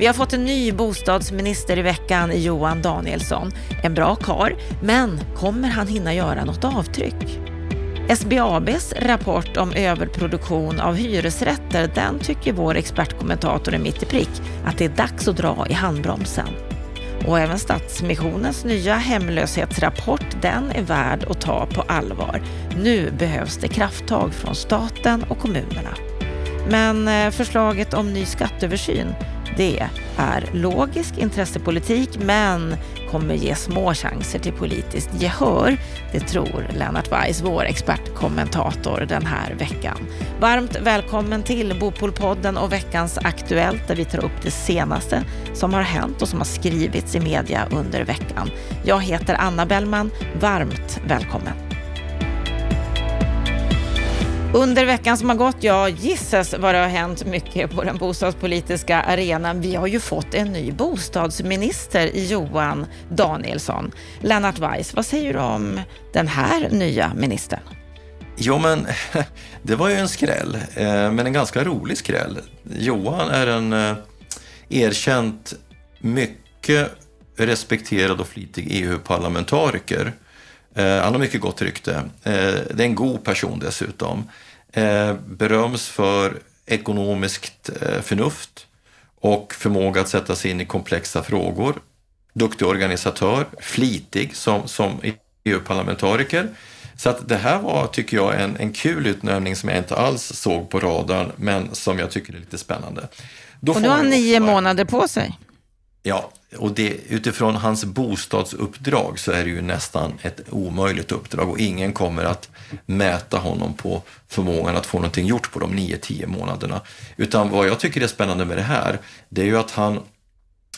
Vi har fått en ny bostadsminister i veckan, Johan Danielsson. En bra kar, men kommer han hinna göra något avtryck? SBABs rapport om överproduktion av hyresrätter, den tycker vår expertkommentator är mitt i prick att det är dags att dra i handbromsen. Och även Stadsmissionens nya hemlöshetsrapport, den är värd att ta på allvar. Nu behövs det krafttag från staten och kommunerna. Men eh, förslaget om ny skatteöversyn, det är logisk intressepolitik men kommer ge små chanser till politiskt gehör. Det tror Lennart Weiss, vår expertkommentator den här veckan. Varmt välkommen till Bopolpodden och veckans Aktuellt där vi tar upp det senaste som har hänt och som har skrivits i media under veckan. Jag heter Anna Bellman. Varmt välkommen. Under veckan som har gått, ja gissas vad det har hänt mycket på den bostadspolitiska arenan. Vi har ju fått en ny bostadsminister i Johan Danielsson. Lennart Weiss, vad säger du om den här nya ministern? Jo, men det var ju en skräll, eh, men en ganska rolig skräll. Johan är en eh, erkänt mycket respekterad och flitig EU-parlamentariker han har mycket gott rykte. Eh, det är en god person dessutom. Eh, beröms för ekonomiskt förnuft och förmåga att sätta sig in i komplexa frågor. Duktig organisatör, flitig som, som EU-parlamentariker. Så att det här var, tycker jag, en, en kul utnämning som jag inte alls såg på radarn, men som jag tycker är lite spännande. Då och nu har han nio månader på sig. Ja, och det, utifrån hans bostadsuppdrag så är det ju nästan ett omöjligt uppdrag och ingen kommer att mäta honom på förmågan att få någonting gjort på de 9-10 månaderna. Utan vad jag tycker är spännande med det här, det är ju att han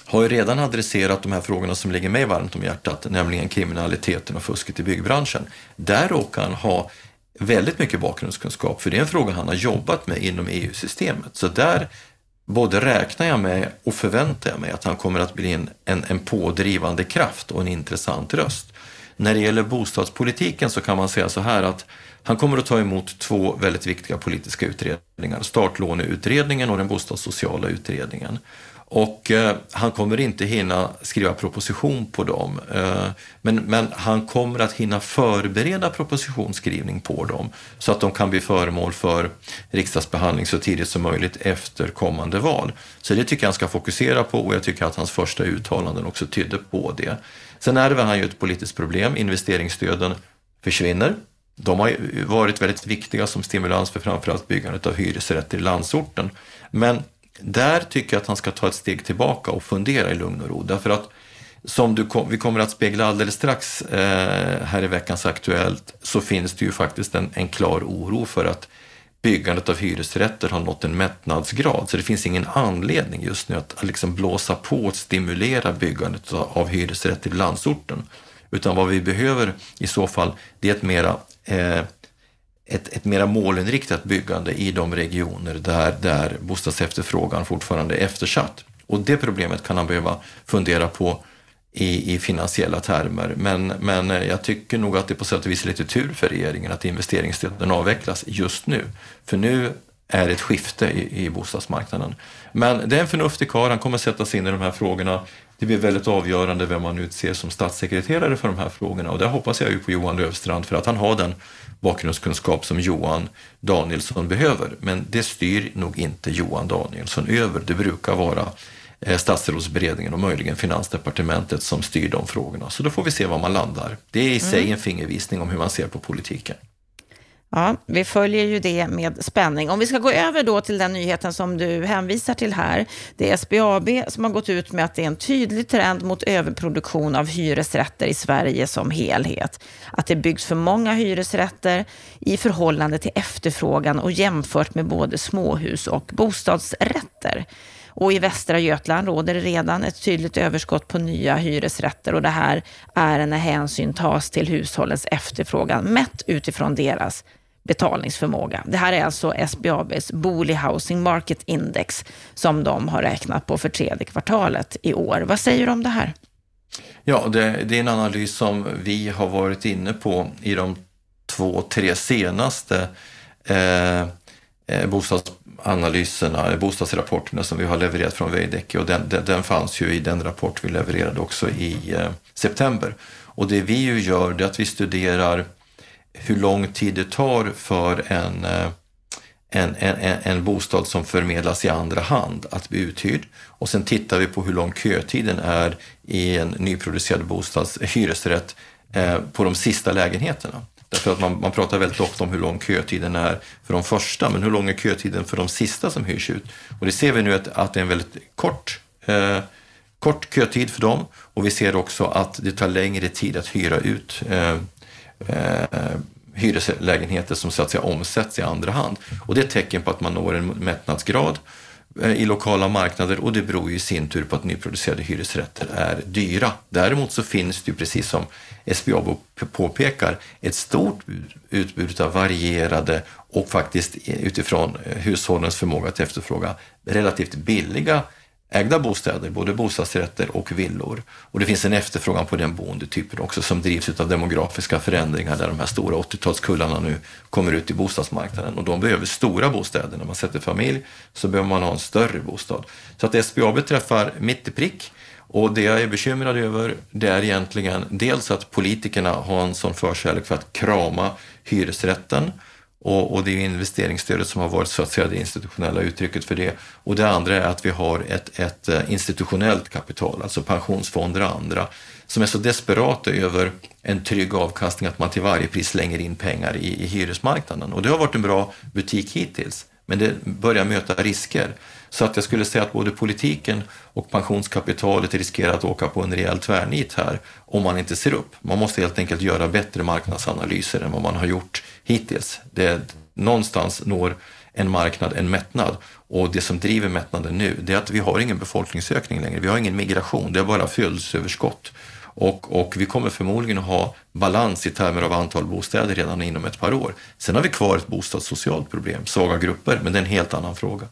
har ju redan adresserat de här frågorna som ligger mig varmt om hjärtat, nämligen kriminaliteten och fusket i byggbranschen. Där råkar han ha väldigt mycket bakgrundskunskap, för det är en fråga han har jobbat med inom EU-systemet. Så där både räknar jag med och förväntar jag mig att han kommer att bli en, en, en pådrivande kraft och en intressant röst. När det gäller bostadspolitiken så kan man säga så här att han kommer att ta emot två väldigt viktiga politiska utredningar, startlåneutredningen och den bostadssociala utredningen. Och eh, han kommer inte hinna skriva proposition på dem, eh, men, men han kommer att hinna förbereda propositionsskrivning på dem så att de kan bli föremål för riksdagsbehandling så tidigt som möjligt efter kommande val. Så det tycker jag han ska fokusera på och jag tycker att hans första uttalanden också tydde på det. Sen ärver han ju ett politiskt problem, investeringsstöden försvinner. De har varit väldigt viktiga som stimulans för framförallt byggandet av hyresrätter i landsorten. Men där tycker jag att han ska ta ett steg tillbaka och fundera i lugn och ro. Därför att som du kom, vi kommer att spegla alldeles strax eh, här i veckans Aktuellt så finns det ju faktiskt en, en klar oro för att byggandet av hyresrätter har nått en mättnadsgrad. Så det finns ingen anledning just nu att, att liksom blåsa på och stimulera byggandet av hyresrätter i landsorten. Utan vad vi behöver i så fall, det är ett mera eh, ett, ett mera målinriktat byggande i de regioner där, där bostadsefterfrågan fortfarande är eftersatt. Och det problemet kan han behöva fundera på i, i finansiella termer. Men, men eh, jag tycker nog att det på sätt och vis är lite tur för regeringen att investeringsstöden avvecklas just nu. För nu är ett skifte i, i bostadsmarknaden. Men det är en förnuftig karl, han kommer sätta sig in i de här frågorna. Det blir väldigt avgörande vem man utser som statssekreterare för de här frågorna och där hoppas jag ju på Johan Löfstrand för att han har den bakgrundskunskap som Johan Danielsson behöver. Men det styr nog inte Johan Danielsson över. Det brukar vara eh, statsrådsberedningen och möjligen finansdepartementet som styr de frågorna. Så då får vi se var man landar. Det är i sig mm. en fingervisning om hur man ser på politiken. Ja, vi följer ju det med spänning. Om vi ska gå över då till den nyheten som du hänvisar till här. Det är SBAB som har gått ut med att det är en tydlig trend mot överproduktion av hyresrätter i Sverige som helhet. Att det byggs för många hyresrätter i förhållande till efterfrågan och jämfört med både småhus och bostadsrätter. Och i Västra Götaland råder det redan ett tydligt överskott på nya hyresrätter och det här är när hänsyn tas till hushållens efterfrågan mätt utifrån deras betalningsförmåga. Det här är alltså SBABs Booli Housing Market Index som de har räknat på för tredje kvartalet i år. Vad säger du om det här? Ja, det, det är en analys som vi har varit inne på i de två, tre senaste eh, eh bostadsanalyserna, eh, bostadsrapporterna som vi har levererat från Veidekke och den, den, den, fanns ju i den rapport vi levererade också i eh, september. Och det vi ju gör det är att vi studerar hur lång tid det tar för eh, en en, en, en bostad som förmedlas i andra hand att bli uthyrd. Och sen tittar vi på hur lång kötiden är i en nyproducerad bostads hyresrätt eh, på de sista lägenheterna. Därför att man, man pratar väldigt ofta om hur lång kötiden är för de första, men hur lång är kötiden för de sista som hyrs ut? Och det ser vi nu att, att det är en väldigt kort, eh, kort kötid för dem och vi ser också att det tar längre tid att hyra ut eh, eh, hyreslägenheter som så att säga omsätts i andra hand. Och det är ett tecken på att man når en mättnadsgrad eh, i lokala marknader och det beror ju i sin tur på att nyproducerade hyresrätter är dyra. Däremot så finns det ju, precis som SBAB påpekar, ett stort utbud av varierade och faktiskt eh, utifrån eh, hushållens förmåga att efterfråga relativt billiga ägda bostäder, både bostadsrätter och villor. Och det finns en efterfrågan på den boendetypen också som drivs av demografiska förändringar där de här stora 80-talskullarna nu kommer ut i bostadsmarknaden och de behöver stora bostäder. När man sätter familj så behöver man ha en större bostad. Så att SBAB träffar mitt i prick och det jag är bekymrad över det är egentligen dels att politikerna har en sån förkärlek för att krama hyresrätten och, och, det är investeringsstödet som har varit så att säga det institutionella uttrycket för det. Och det andra är att vi har ett, ett eh, institutionellt kapital, alltså pensionsfonder och andra, som är så desperata över en trygg avkastning att man till varje pris slänger in pengar i, i hyresmarknaden. Och det har varit en bra butik hittills, men det börjar möta risker. Så att jag skulle säga att både politiken och pensionskapitalet riskerar att åka på en rejäl tvärnit här om man inte ser upp. Man måste helt enkelt göra bättre marknadsanalyser än vad man har gjort hittills. Det, någonstans når en marknad en mättnad och det som driver mättnaden nu det är att vi har ingen befolkningsökning längre. Vi har ingen migration, det är bara födelseöverskott. Och, och, vi kommer förmodligen att ha balans i termer av antal bostäder redan inom ett par år. Sen har vi kvar ett bostadssocialt problem, svaga grupper, men det är en helt annan fråga.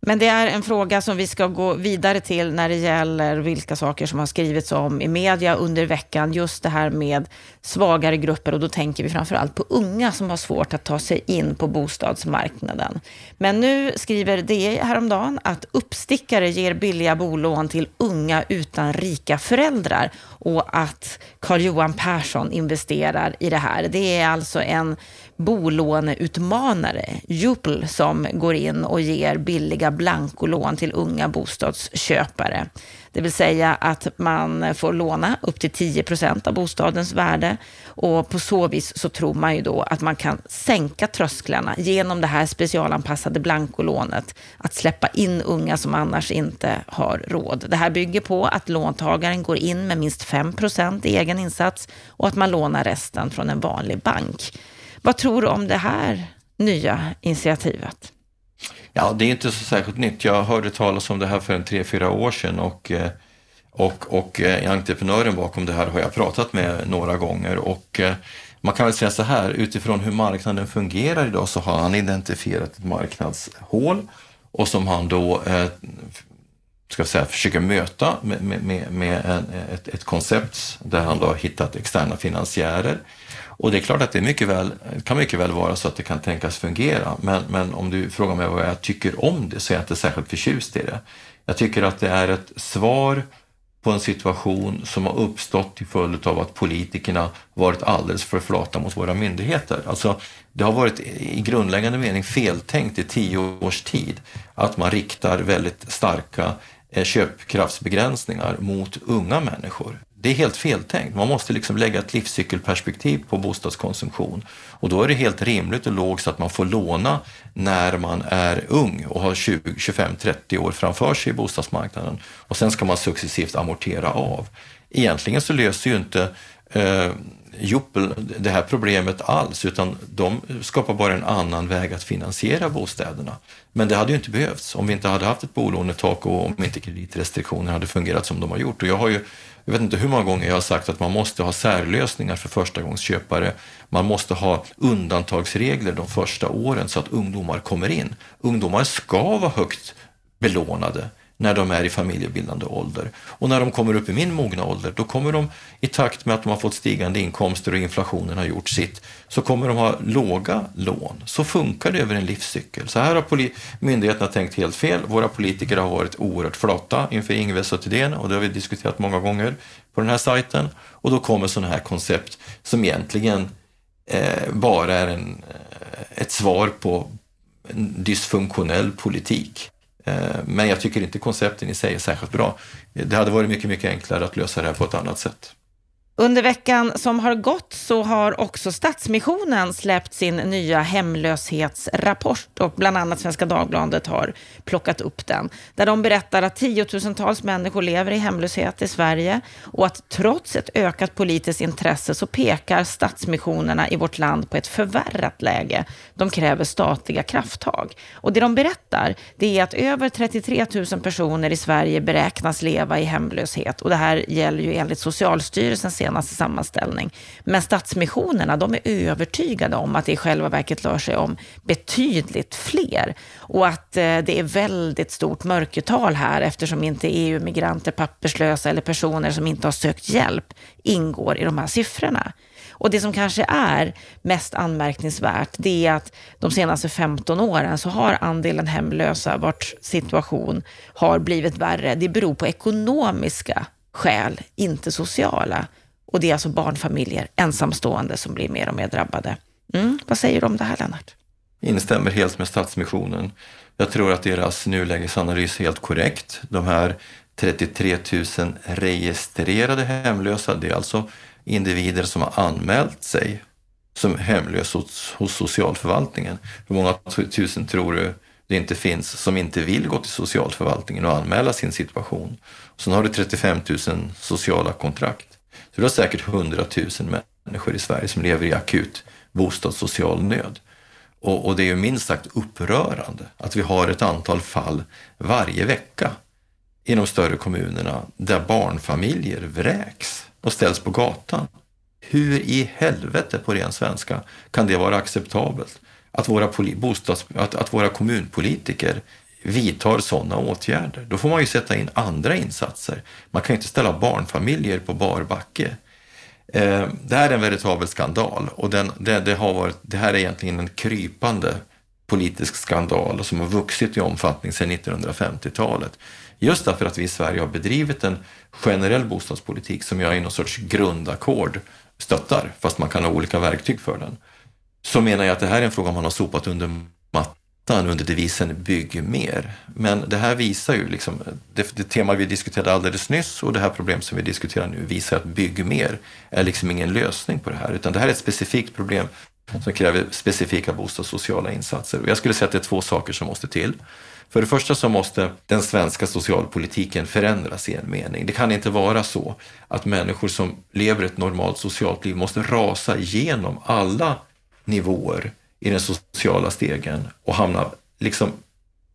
Men det är en fråga som vi ska gå vidare till när det gäller vilka saker som har skrivits om i media under veckan. Just det här med svagare grupper och då tänker vi framför allt på unga som har svårt att ta sig in på bostadsmarknaden. Men nu skriver DI häromdagen att uppstickare ger billiga bolån till unga utan rika föräldrar och att Carl-Johan Persson investerar i det här. Det är alltså en bolåneutmanare, Jupl, som går in och ger billiga blankolån till unga bostadsköpare. Det vill säga att man får låna upp till 10 procent av bostadens värde och på så vis så tror man ju då att man kan sänka trösklarna genom det här specialanpassade blankolånet, att släppa in unga som annars inte har råd. Det här bygger på att låntagaren går in med minst 5 procent i egen insats och att man lånar resten från en vanlig bank. Vad tror du om det här nya initiativet? Ja, det är inte så särskilt nytt. Jag hörde talas om det här för en tre, fyra år sedan och, eh, och, och eh, entreprenören bakom det här har jag pratat med några gånger och eh, man kan väl säga så här, utifrån hur marknaden fungerar idag så har han identifierat ett marknadshål och som han då ska säga, försöker möta med, med, med en, ett, ett koncept där han då har hittat externa finansiärer och det är klart att det mycket väl, kan mycket väl vara så att det kan tänkas fungera, men, men om du frågar mig vad jag tycker om det så är jag inte särskilt förtjust i det. Jag tycker att det är ett svar på en situation som har uppstått till följd av att politikerna varit alldeles för flata mot våra myndigheter. Alltså, det har varit i grundläggande mening feltänkt i tio års tid att man riktar väldigt starka eh, köpkraftsbegränsningar mot unga människor det är helt feltänkt. Man måste liksom lägga ett livscykelperspektiv på bostadskonsumtion. Och då är det helt rimligt och logiskt att man får låna när man är ung och har 20, 25, 30 år framför sig i bostadsmarknaden. Och sen ska man successivt amortera av. Egentligen så löser ju inte eh, Juppel det här problemet alls, utan de skapar bara en annan väg att finansiera bostäderna. Men det hade ju inte behövts om vi inte hade haft ett bolånetak och om inte kreditrestriktioner hade fungerat som de har gjort. Och jag har ju jag vet inte hur många gånger jag har sagt att man måste ha särlösningar för förstagångsköpare. Man måste ha undantagsregler de första åren så att ungdomar kommer in. Ungdomar ska vara högt belånade när de är i familjebildande ålder. Och när de kommer upp i min mogna ålder, då kommer de i takt med att de har fått stigande inkomster och inflationen har gjort sitt, så kommer de ha låga lån. Så funkar det över en livscykel. Så här har myndigheterna tänkt helt fel. Våra politiker har varit oerhört flata inför Ingves och Thedéen och det har vi diskuterat många gånger på den här sajten. Och då kommer sådana här koncept som egentligen eh, bara är en, eh, ett svar på en dysfunktionell politik. Eh, men jag tycker inte koncepten i sig är särskilt bra. Det hade varit mycket, mycket enklare att lösa det här på ett annat sätt. Under veckan som har gått så har också Stadsmissionen släppt sin nya hemlöshetsrapport och bland annat Svenska Dagbladet har plockat upp den. Där de berättar att tiotusentals människor lever i hemlöshet i Sverige och att trots ett ökat politiskt intresse så pekar Stadsmissionerna i vårt land på ett förvärrat läge. De kräver statliga krafttag. Och det de berättar det är att över 33 000 personer i Sverige beräknas leva i hemlöshet och det här gäller ju enligt Socialstyrelsens senaste sammanställning. Men Stadsmissionerna, de är övertygade om att det i själva verket rör sig om betydligt fler och att eh, det är väldigt stort mörkertal här eftersom inte EU-migranter, papperslösa eller personer som inte har sökt hjälp ingår i de här siffrorna. Och det som kanske är mest anmärkningsvärt, det är att de senaste 15 åren så har andelen hemlösa vars situation har blivit värre. Det beror på ekonomiska skäl, inte sociala. Och det är alltså barnfamiljer, ensamstående, som blir mer och mer drabbade. Mm, vad säger du om det här, Lennart? Instämmer helt med Stadsmissionen. Jag tror att deras nulägesanalys är helt korrekt. De här 33 000 registrerade hemlösa, det är alltså individer som har anmält sig som hemlösa hos, hos socialförvaltningen. Hur många tusen tror du det inte finns som inte vill gå till socialförvaltningen och anmäla sin situation? Sen har du 35 000 sociala kontrakt. För det är säkert hundratusen människor i Sverige som lever i akut bostadssocial nöd. Och, och det är ju minst sagt upprörande att vi har ett antal fall varje vecka i de större kommunerna där barnfamiljer vräks och ställs på gatan. Hur i helvete på ren svenska kan det vara acceptabelt att våra, bostads, att, att våra kommunpolitiker vidtar sådana åtgärder. Då får man ju sätta in andra insatser. Man kan ju inte ställa barnfamiljer på bar backe. Eh, det här är en veritabel skandal och den, det, det, har varit, det här är egentligen en krypande politisk skandal som har vuxit i omfattning sedan 1950-talet. Just därför att vi i Sverige har bedrivit en generell bostadspolitik som jag i någon sorts grundackord stöttar, fast man kan ha olika verktyg för den. Så menar jag att det här är en fråga man har sopat under mattan ettan under devisen Bygg mer. Men det här visar ju, liksom, det, det, tema vi diskuterade alldeles nyss och det här problem som vi diskuterar nu visar att Bygg mer är liksom ingen lösning på det här, utan det här är ett specifikt problem som kräver specifika bostadssociala insatser. Och jag skulle säga att det är två saker som måste till. För det första så måste den svenska socialpolitiken förändras i en mening. Det kan inte vara så att människor som lever ett normalt socialt liv måste rasa igenom alla nivåer i den sociala stegen och hamna liksom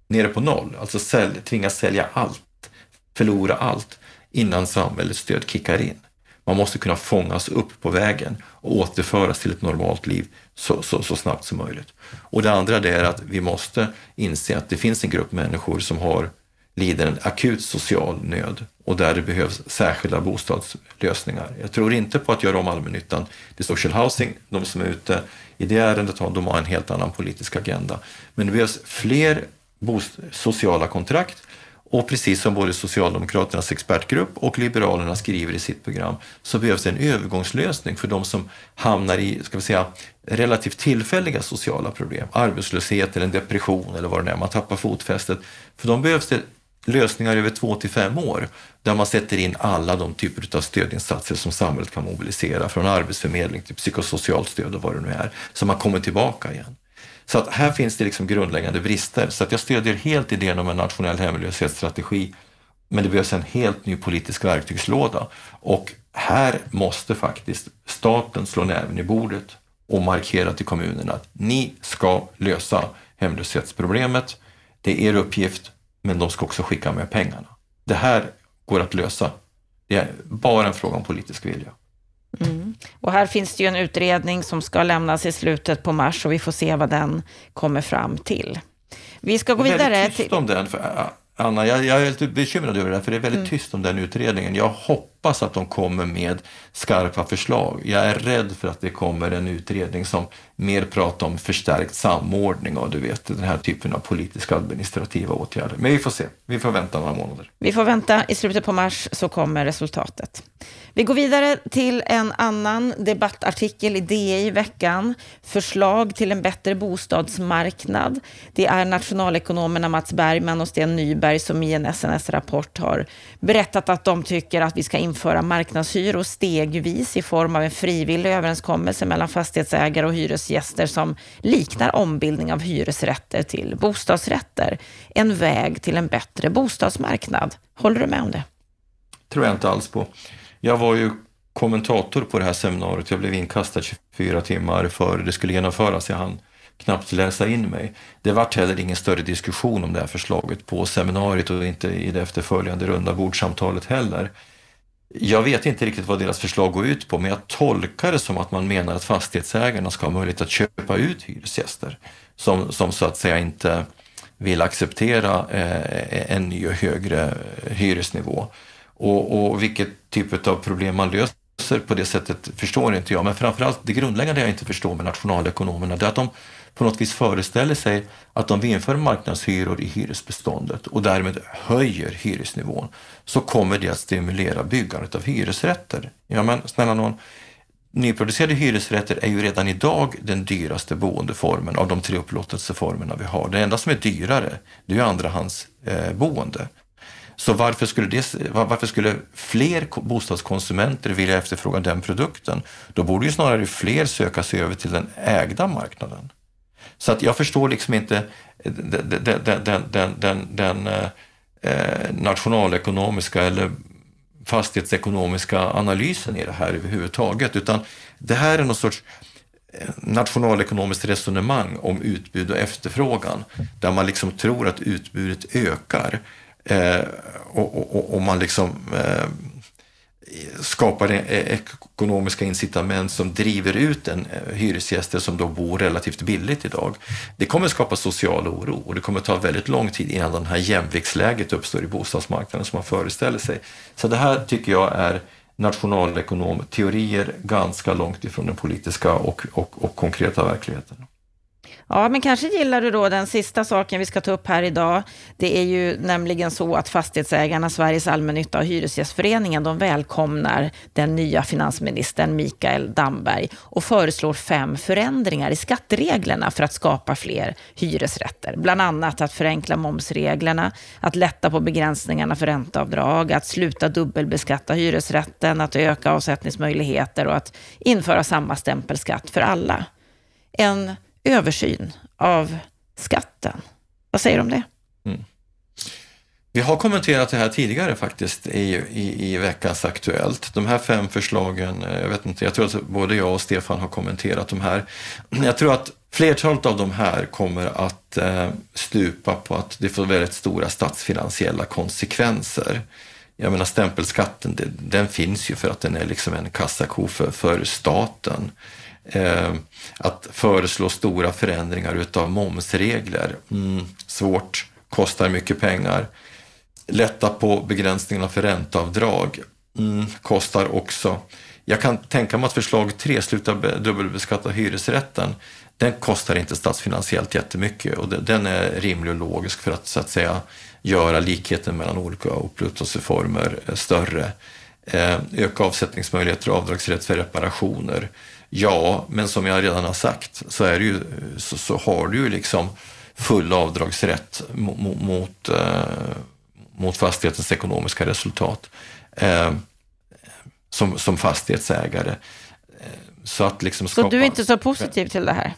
nere på noll, alltså sälj, tvingas sälja allt, förlora allt innan samhällets stöd kickar in. Man måste kunna fångas upp på vägen och återföras till ett normalt liv så, så, så snabbt som möjligt. Och det andra det är att vi måste inse att det finns en grupp människor som har lider en akut social nöd och där det behövs särskilda bostadslösningar. Jag tror inte på att göra om allmännyttan till social housing. De som är ute i det ärendet de har en helt annan politisk agenda. Men det behövs fler sociala kontrakt och precis som både Socialdemokraternas expertgrupp och Liberalerna skriver i sitt program så behövs det en övergångslösning för de som hamnar i ska vi säga, relativt tillfälliga sociala problem, arbetslöshet eller en depression eller vad det är, man tappar fotfästet. För de behövs det lösningar över två till fem år där man sätter in alla de typer av stödinsatser som samhället kan mobilisera, från arbetsförmedling till psykosocialt stöd och vad det nu är, så man kommer tillbaka igen. Så att här finns det liksom grundläggande brister. Så att jag stödjer helt idén om en nationell hemlöshetsstrategi, men det behövs en helt ny politisk verktygslåda. Och här måste faktiskt staten slå näven i bordet och markera till kommunerna att ni ska lösa hemlöshetsproblemet. Det är er uppgift men de ska också skicka med pengarna. Det här går att lösa. Det är bara en fråga om politisk vilja. Mm. Och här finns det ju en utredning som ska lämnas i slutet på mars och vi får se vad den kommer fram till. Vi ska gå vidare. Väldigt tyst om den. För, Anna, jag, jag, är lite bekymrad över det här, för det är väldigt mm. tyst om den utredningen. Jag hoppas att de kommer med skarpa förslag. Jag är rädd för att det kommer en utredning som mer pratar om förstärkt samordning och du vet, den här typen av politiska administrativa åtgärder. Men vi får se. Vi får vänta några månader. Vi får vänta. I slutet på mars så kommer resultatet. Vi går vidare till en annan debattartikel i DI i veckan. Förslag till en bättre bostadsmarknad. Det är nationalekonomerna Mats Bergman och Sten Nyberg som i en SNS-rapport har berättat att de tycker att vi ska införa marknadshyror stegvis i form av en frivillig överenskommelse mellan fastighetsägare och hyresgäster som liknar ombildning av hyresrätter till bostadsrätter. En väg till en bättre bostadsmarknad. Håller du med om det? tror jag inte alls på. Jag var ju kommentator på det här seminariet. Jag blev inkastad 24 timmar före det skulle genomföras. Jag hann knappt läsa in mig. Det vart heller ingen större diskussion om det här förslaget på seminariet och inte i det efterföljande runda bordsamtalet heller. Jag vet inte riktigt vad deras förslag går ut på, men jag tolkar det som att man menar att fastighetsägarna ska ha möjlighet att köpa ut hyresgäster som, som så att säga inte vill acceptera eh, en ny och högre hyresnivå. Och, och vilket typ av problem man löser på det sättet förstår inte jag. Men framförallt det grundläggande jag inte förstår med nationalekonomerna det är att de på något vis föreställer sig att om vi inför marknadshyror i hyresbeståndet och därmed höjer hyresnivån så kommer det att stimulera byggandet av hyresrätter. Ja men snälla någon, nyproducerade hyresrätter är ju redan idag den dyraste boendeformen av de tre upplåtelseformerna vi har. Det enda som är dyrare det är ju andrahandsboende. Eh, så varför skulle, det, varför skulle fler bostadskonsumenter vilja efterfråga den produkten? Då borde ju snarare fler söka sig över till den ägda marknaden. Så att jag förstår liksom inte den, den, den, den, den, eh, nationalekonomiska eller fastighetsekonomiska analysen i det här överhuvudtaget, utan det här är någon sorts eh, nationalekonomiskt resonemang om utbud och efterfrågan, där man liksom tror att utbudet ökar Eh, och, och, och, man liksom eh, skapar e-, e-, ekonomiska incitament som driver ut en eh, hyresgäster som då bor relativt billigt idag. Det kommer skapa social oro och det kommer ta väldigt lång tid innan det här jämviktsläget uppstår i bostadsmarknaden som man föreställer sig. Så det här tycker jag är nationalekonomteorier ganska långt ifrån den politiska och, och, och konkreta verkligheten. Ja, men kanske gillar du då den sista saken vi ska ta upp här idag. Det är ju nämligen så att fastighetsägarna, Sveriges allmännytta och Hyresgästföreningen, de välkomnar den nya finansministern Mikael Damberg och föreslår fem förändringar i skattereglerna för att skapa fler hyresrätter. Bland annat att förenkla momsreglerna, att lätta på begränsningarna för ränteavdrag, att sluta dubbelbeskatta hyresrätten, att öka avsättningsmöjligheter och att införa samma stämpelskatt för alla. En översyn av skatten. Vad säger du om det? Mm. Vi har kommenterat det här tidigare faktiskt i, i, i veckans Aktuellt. De här fem förslagen, eh, jag vet inte, jag tror att både jag och Stefan har kommenterat de här. Jag tror att flertalet av de här kommer att eh, stupa på att det får väldigt stora statsfinansiella konsekvenser. Jag menar stämpelskatten, det, den finns ju för att den är liksom en kassako för, för staten eh, Eh, att föreslå stora förändringar utav momsregler. Mm, svårt, kostar mycket pengar. Lätta på begränsningarna för ränteavdrag. Mm, kostar också. Jag kan tänka mig att förslag 3, sluta dubbelbeskatta hyresrätten, den kostar inte statsfinansiellt jättemycket och den är rimlig och logisk för att så att säga göra likheten mellan olika upplåtelseformer eh, större. Eh, öka avsättningsmöjligheter och avdragsrätt för reparationer. Ja, men som jag redan har sagt så, är det ju, så, så har du ju liksom full avdragsrätt mot, mot, eh, mot fastighetens ekonomiska resultat eh, som, som fastighetsägare. Eh, så, att liksom skapa... så du är inte så positiv till det här?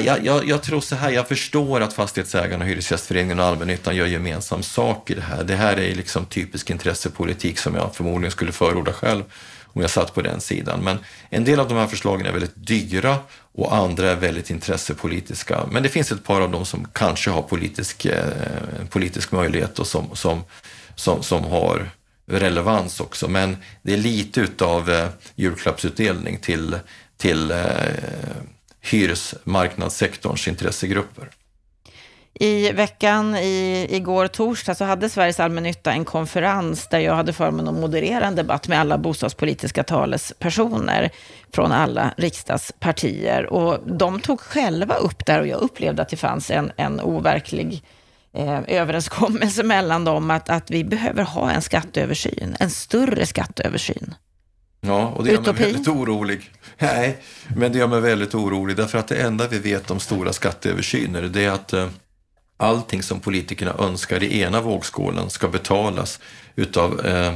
Jag, jag, jag, tror så här, jag förstår att fastighetsägarna, Hyresgästföreningen och allmännyttan gör gemensam sak i det här. Det här är liksom typisk intressepolitik som jag förmodligen skulle förorda själv om jag satt på den sidan. Men en del av de här förslagen är väldigt dyra och andra är väldigt intressepolitiska. Men det finns ett par av dem som kanske har politisk, eh, politisk möjlighet och som, som, som, som har relevans också. Men det är lite utav eh, julklappsutdelning till, till eh, hyresmarknadssektorns intressegrupper. I veckan, i, igår torsdag, så hade Sveriges allmännytta en konferens där jag hade förmånen att moderera en debatt med alla bostadspolitiska talespersoner från alla riksdagspartier. Och de tog själva upp där och jag upplevde att det fanns en, en overklig eh, överenskommelse mellan dem att, att vi behöver ha en skatteöversyn, en större skatteöversyn. Ja, och det gör Utopi. mig väldigt orolig. Nej, men det gör mig väldigt orolig därför att det enda vi vet om stora skatteöversyner det är att eh, allting som politikerna önskar i ena vågskålen ska betalas utav eh,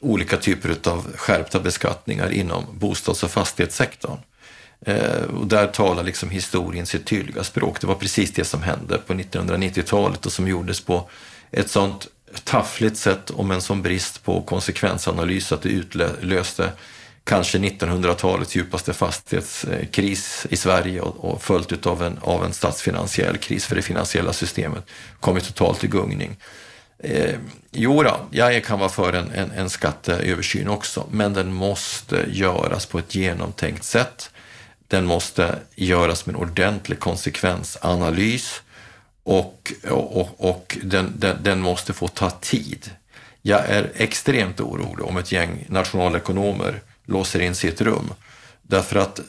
olika typer av skärpta beskattningar inom bostads och fastighetssektorn. Eh, och där talar liksom historien sitt tydliga språk. Det var precis det som hände på 1990-talet och som gjordes på ett sånt taffligt sätt och med en sån brist på konsekvensanalys att det utlöste kanske 1900-talets djupaste fastighetskris i Sverige och, och följt av en, av en statsfinansiell kris för det finansiella systemet kommit totalt i gungning. Eh, jo då, jag kan vara för en, en, en skatteöversyn också, men den måste göras på ett genomtänkt sätt. Den måste göras med en ordentlig konsekvensanalys och, och, och den, den, den måste få ta tid. Jag är extremt orolig om ett gäng nationalekonomer låser in sig i ett rum. Därför att eh,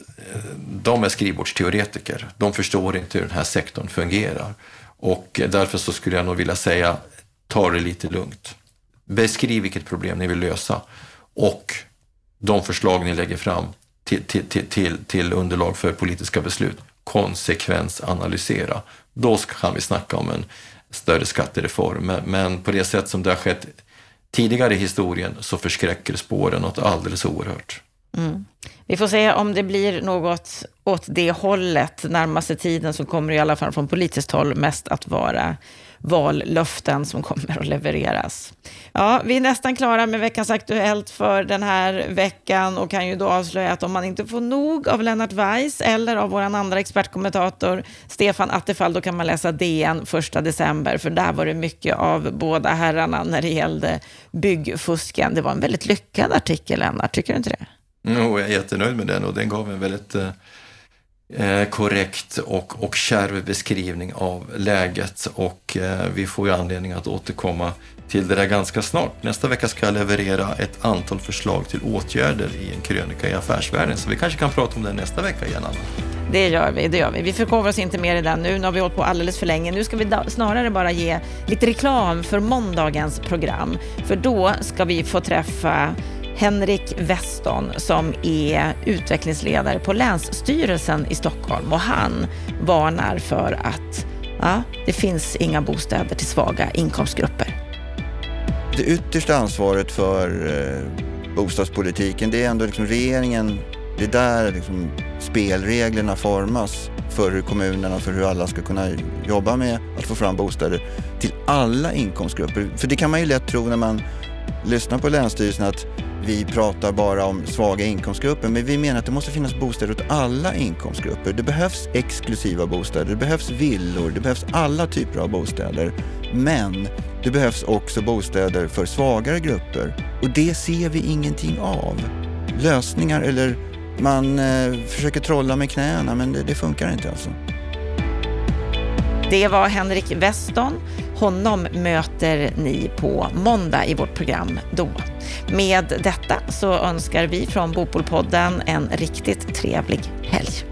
de är skrivbordsteoretiker. De förstår inte hur den här sektorn fungerar. Och eh, därför så skulle jag nog vilja säga, ta det lite lugnt. Beskriv vilket problem ni vill lösa och de förslag ni lägger fram till, till, till, till, till underlag för politiska beslut, konsekvensanalysera. Då kan vi snacka om en större skattereform. Men på det sätt som det har skett tidigare i historien så förskräcker spåren något alldeles oerhört. Mm. Vi får se om det blir något åt det hållet närmaste tiden så kommer det i alla fall från politiskt håll mest att vara vallöften som kommer att levereras. Ja, vi är nästan klara med veckans Aktuellt för den här veckan och kan ju då avslöja att om man inte får nog av Lennart Weiss eller av vår andra expertkommentator Stefan Attefall, då kan man läsa DN 1 december, för där var det mycket av båda herrarna när det gällde byggfusken. Det var en väldigt lyckad artikel, Lennart, tycker du inte det? Jo, jag är jättenöjd med den och den gav en väldigt eh, eh, korrekt och, och kärv beskrivning av läget och eh, vi får ju anledning att återkomma till det där ganska snart. Nästa vecka ska jag leverera ett antal förslag till åtgärder i en krönika i Affärsvärlden så vi kanske kan prata om det nästa vecka igen, Anna. Det gör vi, det gör vi. Vi förkovrar oss inte mer i den nu. Nu har vi hållit på alldeles för länge. Nu ska vi snarare bara ge lite reklam för måndagens program. För då ska vi få träffa Henrik Weston som är utvecklingsledare på Länsstyrelsen i Stockholm och han varnar för att ja, det finns inga bostäder till svaga inkomstgrupper. Det yttersta ansvaret för eh, bostadspolitiken det är ändå liksom regeringen. Det är där liksom spelreglerna formas för hur kommunerna, för hur alla ska kunna jobba med att få fram bostäder till alla inkomstgrupper. För det kan man ju lätt tro när man lyssnar på Länsstyrelsen att vi pratar bara om svaga inkomstgrupper, men vi menar att det måste finnas bostäder åt alla inkomstgrupper. Det behövs exklusiva bostäder, det behövs villor, det behövs alla typer av bostäder. Men det behövs också bostäder för svagare grupper och det ser vi ingenting av. Lösningar eller man eh, försöker trolla med knäna men det, det funkar inte alltså. Det var Henrik Weston. Honom möter ni på måndag i vårt program då. Med detta så önskar vi från Bopolpodden en riktigt trevlig helg.